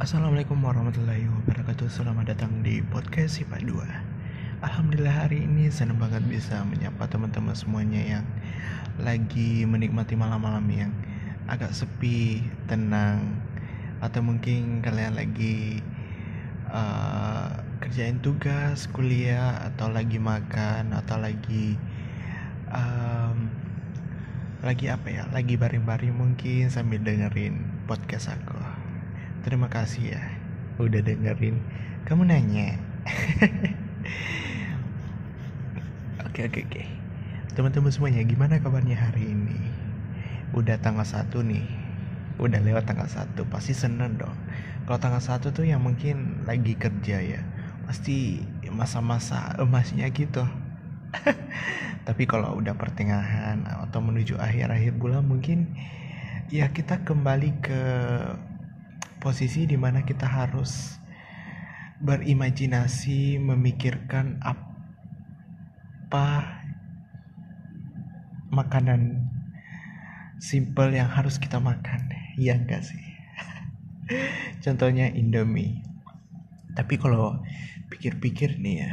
Assalamualaikum warahmatullahi wabarakatuh. Selamat datang di podcast Sipa 2 Alhamdulillah hari ini senang banget bisa menyapa teman-teman semuanya yang lagi menikmati malam-malam yang agak sepi, tenang Atau mungkin kalian lagi uh, kerjain tugas, kuliah, atau lagi makan, atau lagi um, lagi apa ya lagi baring-baring mungkin sambil dengerin podcast aku terima kasih ya. Udah dengerin. Kamu nanya. Oke oke oke. Teman-teman semuanya gimana kabarnya hari ini? Udah tanggal satu nih. Udah lewat tanggal satu. Pasti seneng dong. Kalau tanggal satu tuh yang mungkin lagi kerja ya pasti masa-masa emasnya gitu. Tapi kalau udah pertengahan atau menuju akhir-akhir bulan mungkin ya kita kembali ke posisi di mana kita harus berimajinasi memikirkan apa makanan simple yang harus kita makan. Ya enggak sih? Contohnya indomie. Tapi kalau pikir-pikir nih ya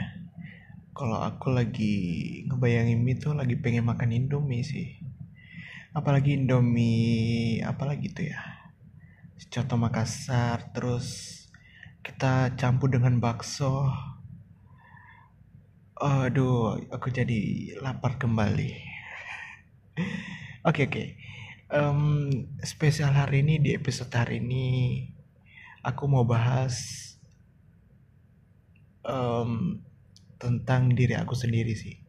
kalau aku lagi ngebayangin mie tuh lagi pengen makan Indomie sih. Apalagi Indomie apalagi tuh ya Coto Makassar terus kita campur dengan bakso. Aduh aku jadi lapar kembali. Oke oke. Okay, um, spesial hari ini di episode hari ini aku mau bahas um, tentang diri aku sendiri sih.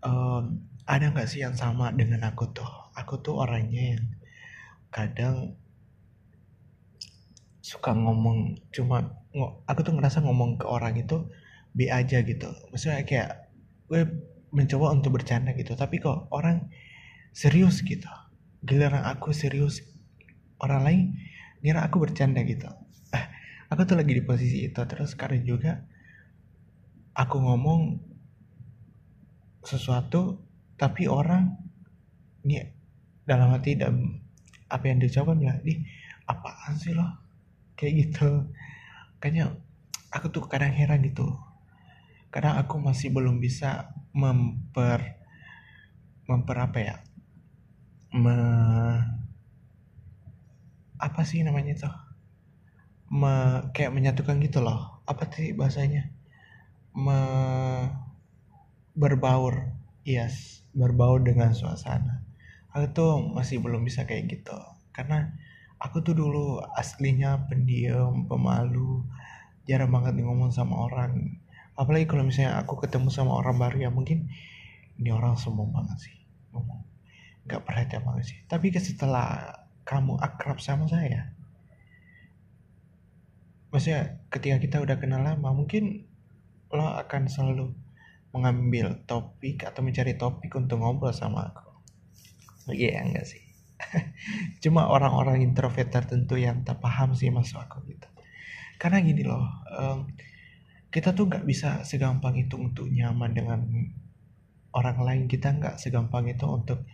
Um, ada nggak sih yang sama dengan aku tuh? Aku tuh orangnya yang kadang suka ngomong cuma aku tuh ngerasa ngomong ke orang itu B aja gitu. Maksudnya kayak gue mencoba untuk bercanda gitu tapi kok orang serius gitu. Giliran aku serius orang lain ngira aku bercanda gitu. Eh, aku tuh lagi di posisi itu terus karena juga aku ngomong sesuatu tapi orang ini dalam hati dan apa yang diucapkan ya di apaan sih lo kayak gitu. Kayaknya aku tuh kadang heran gitu. Kadang aku masih belum bisa memper memper apa ya? Me apa sih namanya tuh me, kayak menyatukan gitu loh. Apa sih bahasanya? Me berbaur. Yes berbaur dengan suasana. Aku tuh masih belum bisa kayak gitu. Karena aku tuh dulu aslinya pendiam pemalu jarang banget ngomong sama orang apalagi kalau misalnya aku ketemu sama orang baru ya mungkin ini orang sombong banget sih ngomong nggak perhatian banget sih tapi setelah kamu akrab sama saya maksudnya ketika kita udah kenal lama mungkin lo akan selalu mengambil topik atau mencari topik untuk ngobrol sama aku. Iya yeah, enggak sih. Cuma orang-orang introvert tertentu yang tak paham sih masuk aku gitu. Karena gini loh, um, kita tuh nggak bisa segampang itu untuk nyaman dengan orang lain. Kita nggak segampang itu untuk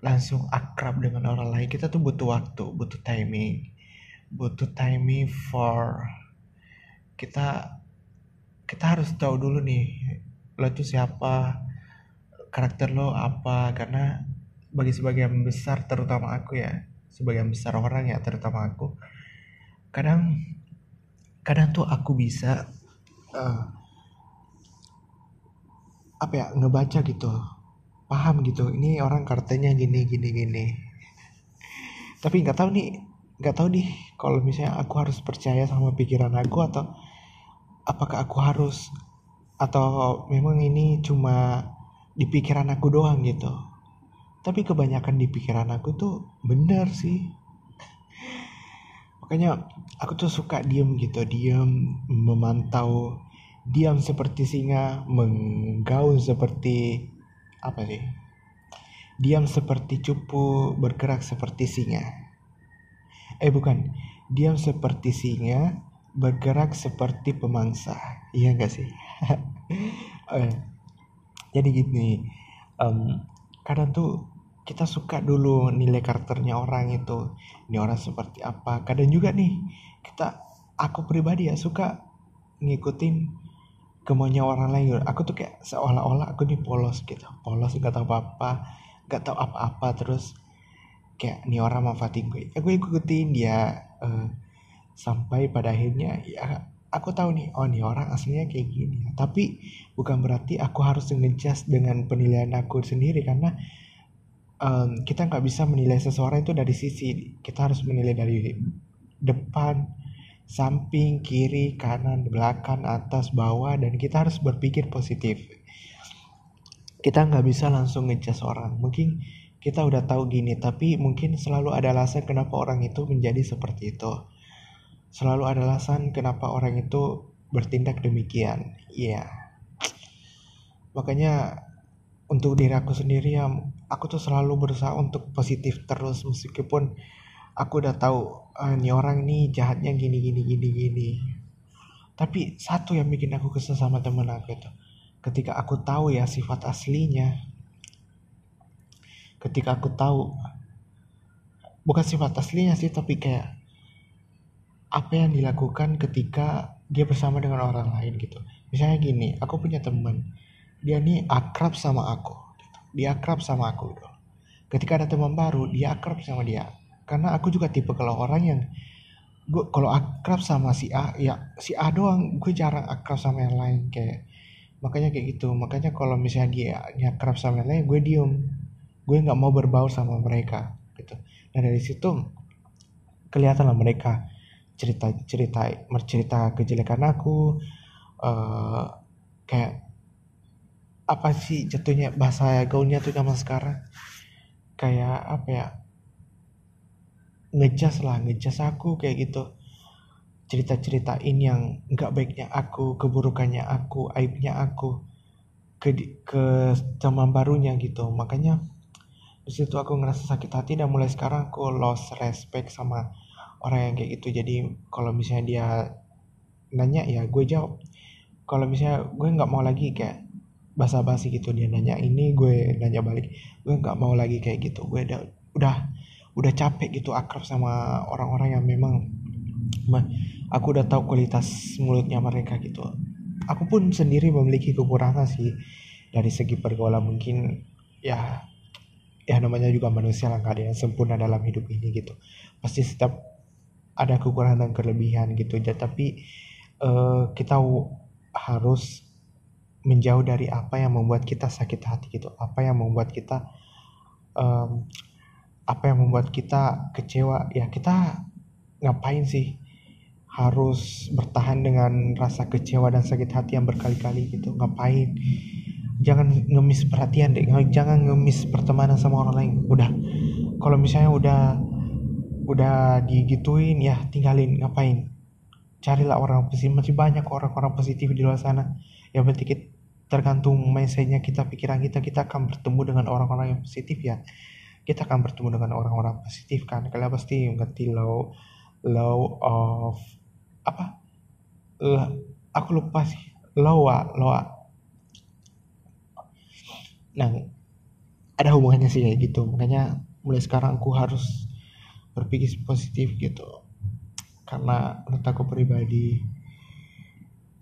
langsung akrab dengan orang lain. Kita tuh butuh waktu, butuh timing, butuh timing for kita kita harus tahu dulu nih lo itu siapa karakter lo apa karena bagi sebagian besar terutama aku ya sebagian besar orang ya terutama aku kadang kadang tuh aku bisa uh, apa ya ngebaca gitu paham gitu ini orang karakternya gini gini gini. Tapi nggak tahu nih nggak tahu nih kalau misalnya aku harus percaya sama pikiran aku atau apakah aku harus atau memang ini cuma di pikiran aku doang gitu tapi kebanyakan di pikiran aku tuh bener sih. Makanya aku tuh suka diem gitu diem memantau diam seperti singa menggaul seperti apa sih? Diam seperti cupu bergerak seperti singa. Eh bukan. Diam seperti singa bergerak seperti pemangsa. Iya gak sih? Uh, jadi gini um, kadang tuh kita suka dulu nilai karakternya orang itu. Ini orang seperti apa. Kadang juga nih kita aku pribadi ya suka ngikutin kemaunya orang lain. Aku tuh kayak seolah-olah aku nih polos gitu. Polos gak tahu apa-apa gak tahu apa-apa. Terus kayak ini orang manfaatin gue. Aku ikutin dia uh, sampai pada akhirnya ya aku tahu nih oh nih orang aslinya kayak gini tapi bukan berarti aku harus ngejudge dengan penilaian aku sendiri. Karena um, kita nggak bisa menilai seseorang itu dari sisi kita harus menilai dari depan samping kiri kanan belakang atas bawah dan kita harus berpikir positif kita nggak bisa langsung ngejudge orang mungkin kita udah tahu gini tapi mungkin selalu ada alasan kenapa orang itu menjadi seperti itu Selalu ada alasan kenapa orang itu bertindak demikian. Iya. Yeah. Makanya untuk diri aku sendiri ya aku tuh selalu berusaha untuk positif terus meskipun aku udah tahu ah, ini orang ini jahatnya gini gini gini gini. Tapi satu yang bikin aku kesel sama temen aku itu ketika aku tahu ya sifat aslinya ketika aku tahu bukan sifat aslinya sih tapi kayak apa yang dilakukan ketika dia bersama dengan orang lain gitu misalnya gini aku punya teman dia nih akrab sama aku. Dia akrab sama aku gitu. ketika ada teman baru dia akrab sama dia. Karena aku juga tipe kalau orang yang gue kalau akrab sama si A ya si A doang gue jarang akrab sama yang lain kayak makanya kayak gitu. Makanya kalau misalnya dia, dia akrab sama yang lain gue diem. Gue nggak mau berbau sama mereka gitu. Dan dari situ kelihatan lah mereka cerita cerita bercerita kejelekan aku uh, kayak apa sih jatuhnya bahasa gaulnya tuh zaman sekarang? Kayak apa ya? Ngejas lah ngejas aku kayak gitu. Cerita-ceritain yang nggak baiknya aku keburukannya aku aibnya aku ke ke zaman barunya gitu. Makanya di situ aku ngerasa sakit hati dan mulai sekarang aku lost respect sama orang yang kayak gitu. Jadi kalau misalnya dia nanya ya gue jawab. Kalau misalnya gue nggak mau lagi kayak basa-basi gitu dia nanya ini gue nanya balik gue nggak mau lagi kayak gitu gue udah udah udah capek gitu akrab sama orang-orang yang memang aku udah tahu kualitas mulutnya mereka gitu. Aku pun sendiri memiliki kekurangan sih dari segi pergaulan mungkin ya ya namanya juga manusia lah ada yang sempurna dalam hidup ini gitu. Pasti setiap ada kekurangan dan kelebihan gitu ya tapi uh, kita harus menjauh dari apa yang membuat kita sakit hati gitu. Apa yang membuat kita um, apa yang membuat kita kecewa. Ya kita ngapain sih harus bertahan dengan rasa kecewa dan sakit hati yang berkali-kali gitu? Ngapain? Jangan ngemis perhatian deh. Jangan ngemis pertemanan sama orang lain. Udah. Kalau misalnya udah udah digituin ya tinggalin. Ngapain? Carilah orang positif. Masih banyak orang-orang positif di luar sana. Yang penting kita, tergantung mindsetnya kita pikiran kita kita akan bertemu dengan orang-orang yang positif ya. Kita akan bertemu dengan orang-orang positif kan. Kalian pasti ngerti law law of apa? Uh, aku lupa sih. Law law nah ada hubungannya sih kayak gitu. Makanya mulai sekarang aku harus berpikir positif gitu. Karena menurut aku pribadi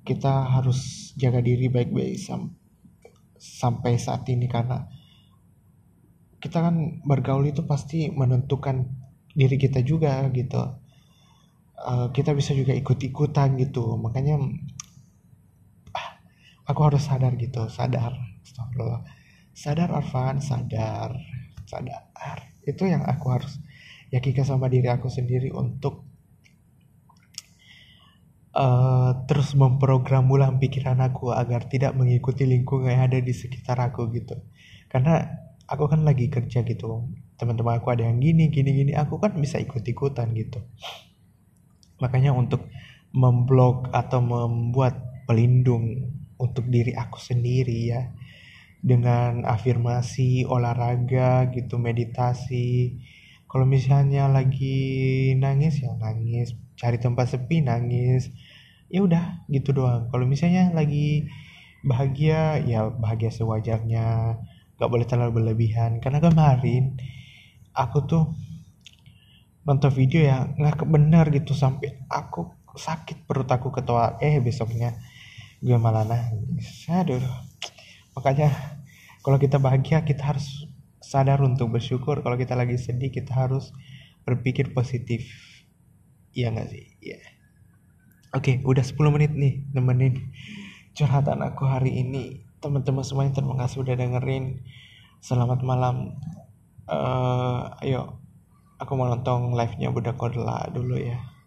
kita harus jaga diri baik-baik sam sampai saat ini karena kita kan bergaul itu pasti menentukan diri kita juga gitu. Uh, kita bisa juga ikut-ikutan gitu. Makanya ah, aku harus sadar gitu. Sadar. Sadar Arfan. Sadar. Sadar. Itu yang aku harus yakinkan sama diri aku sendiri untuk uh, terus memprogram ulang pikiran aku agar tidak mengikuti lingkungan yang ada di sekitar aku gitu. Karena aku kan lagi kerja gitu. Teman-teman aku ada yang gini gini gini. Aku kan bisa ikut ikutan gitu. Makanya untuk memblok atau membuat pelindung untuk diri aku sendiri ya. Dengan afirmasi olahraga gitu meditasi. Kalau misalnya lagi nangis ya nangis. Cari tempat sepi nangis ya udah gitu doang. Kalau misalnya lagi bahagia ya bahagia sewajarnya nggak boleh terlalu berlebihan. Karena kemarin aku tuh nonton video ya nggak benar gitu sampai aku sakit perut aku ketawa. Eh besoknya gue malah nangis. Aduh. Makanya kalau kita bahagia kita harus sadar untuk bersyukur. Kalau kita lagi sedih kita harus berpikir positif. Iya nggak sih? Iya oke udah 10 menit nih nemenin curhatan aku hari ini. Teman-teman semuanya terima kasih udah dengerin. Selamat malam. Uh, ayo aku mau nonton live nya Budak Kodla dulu ya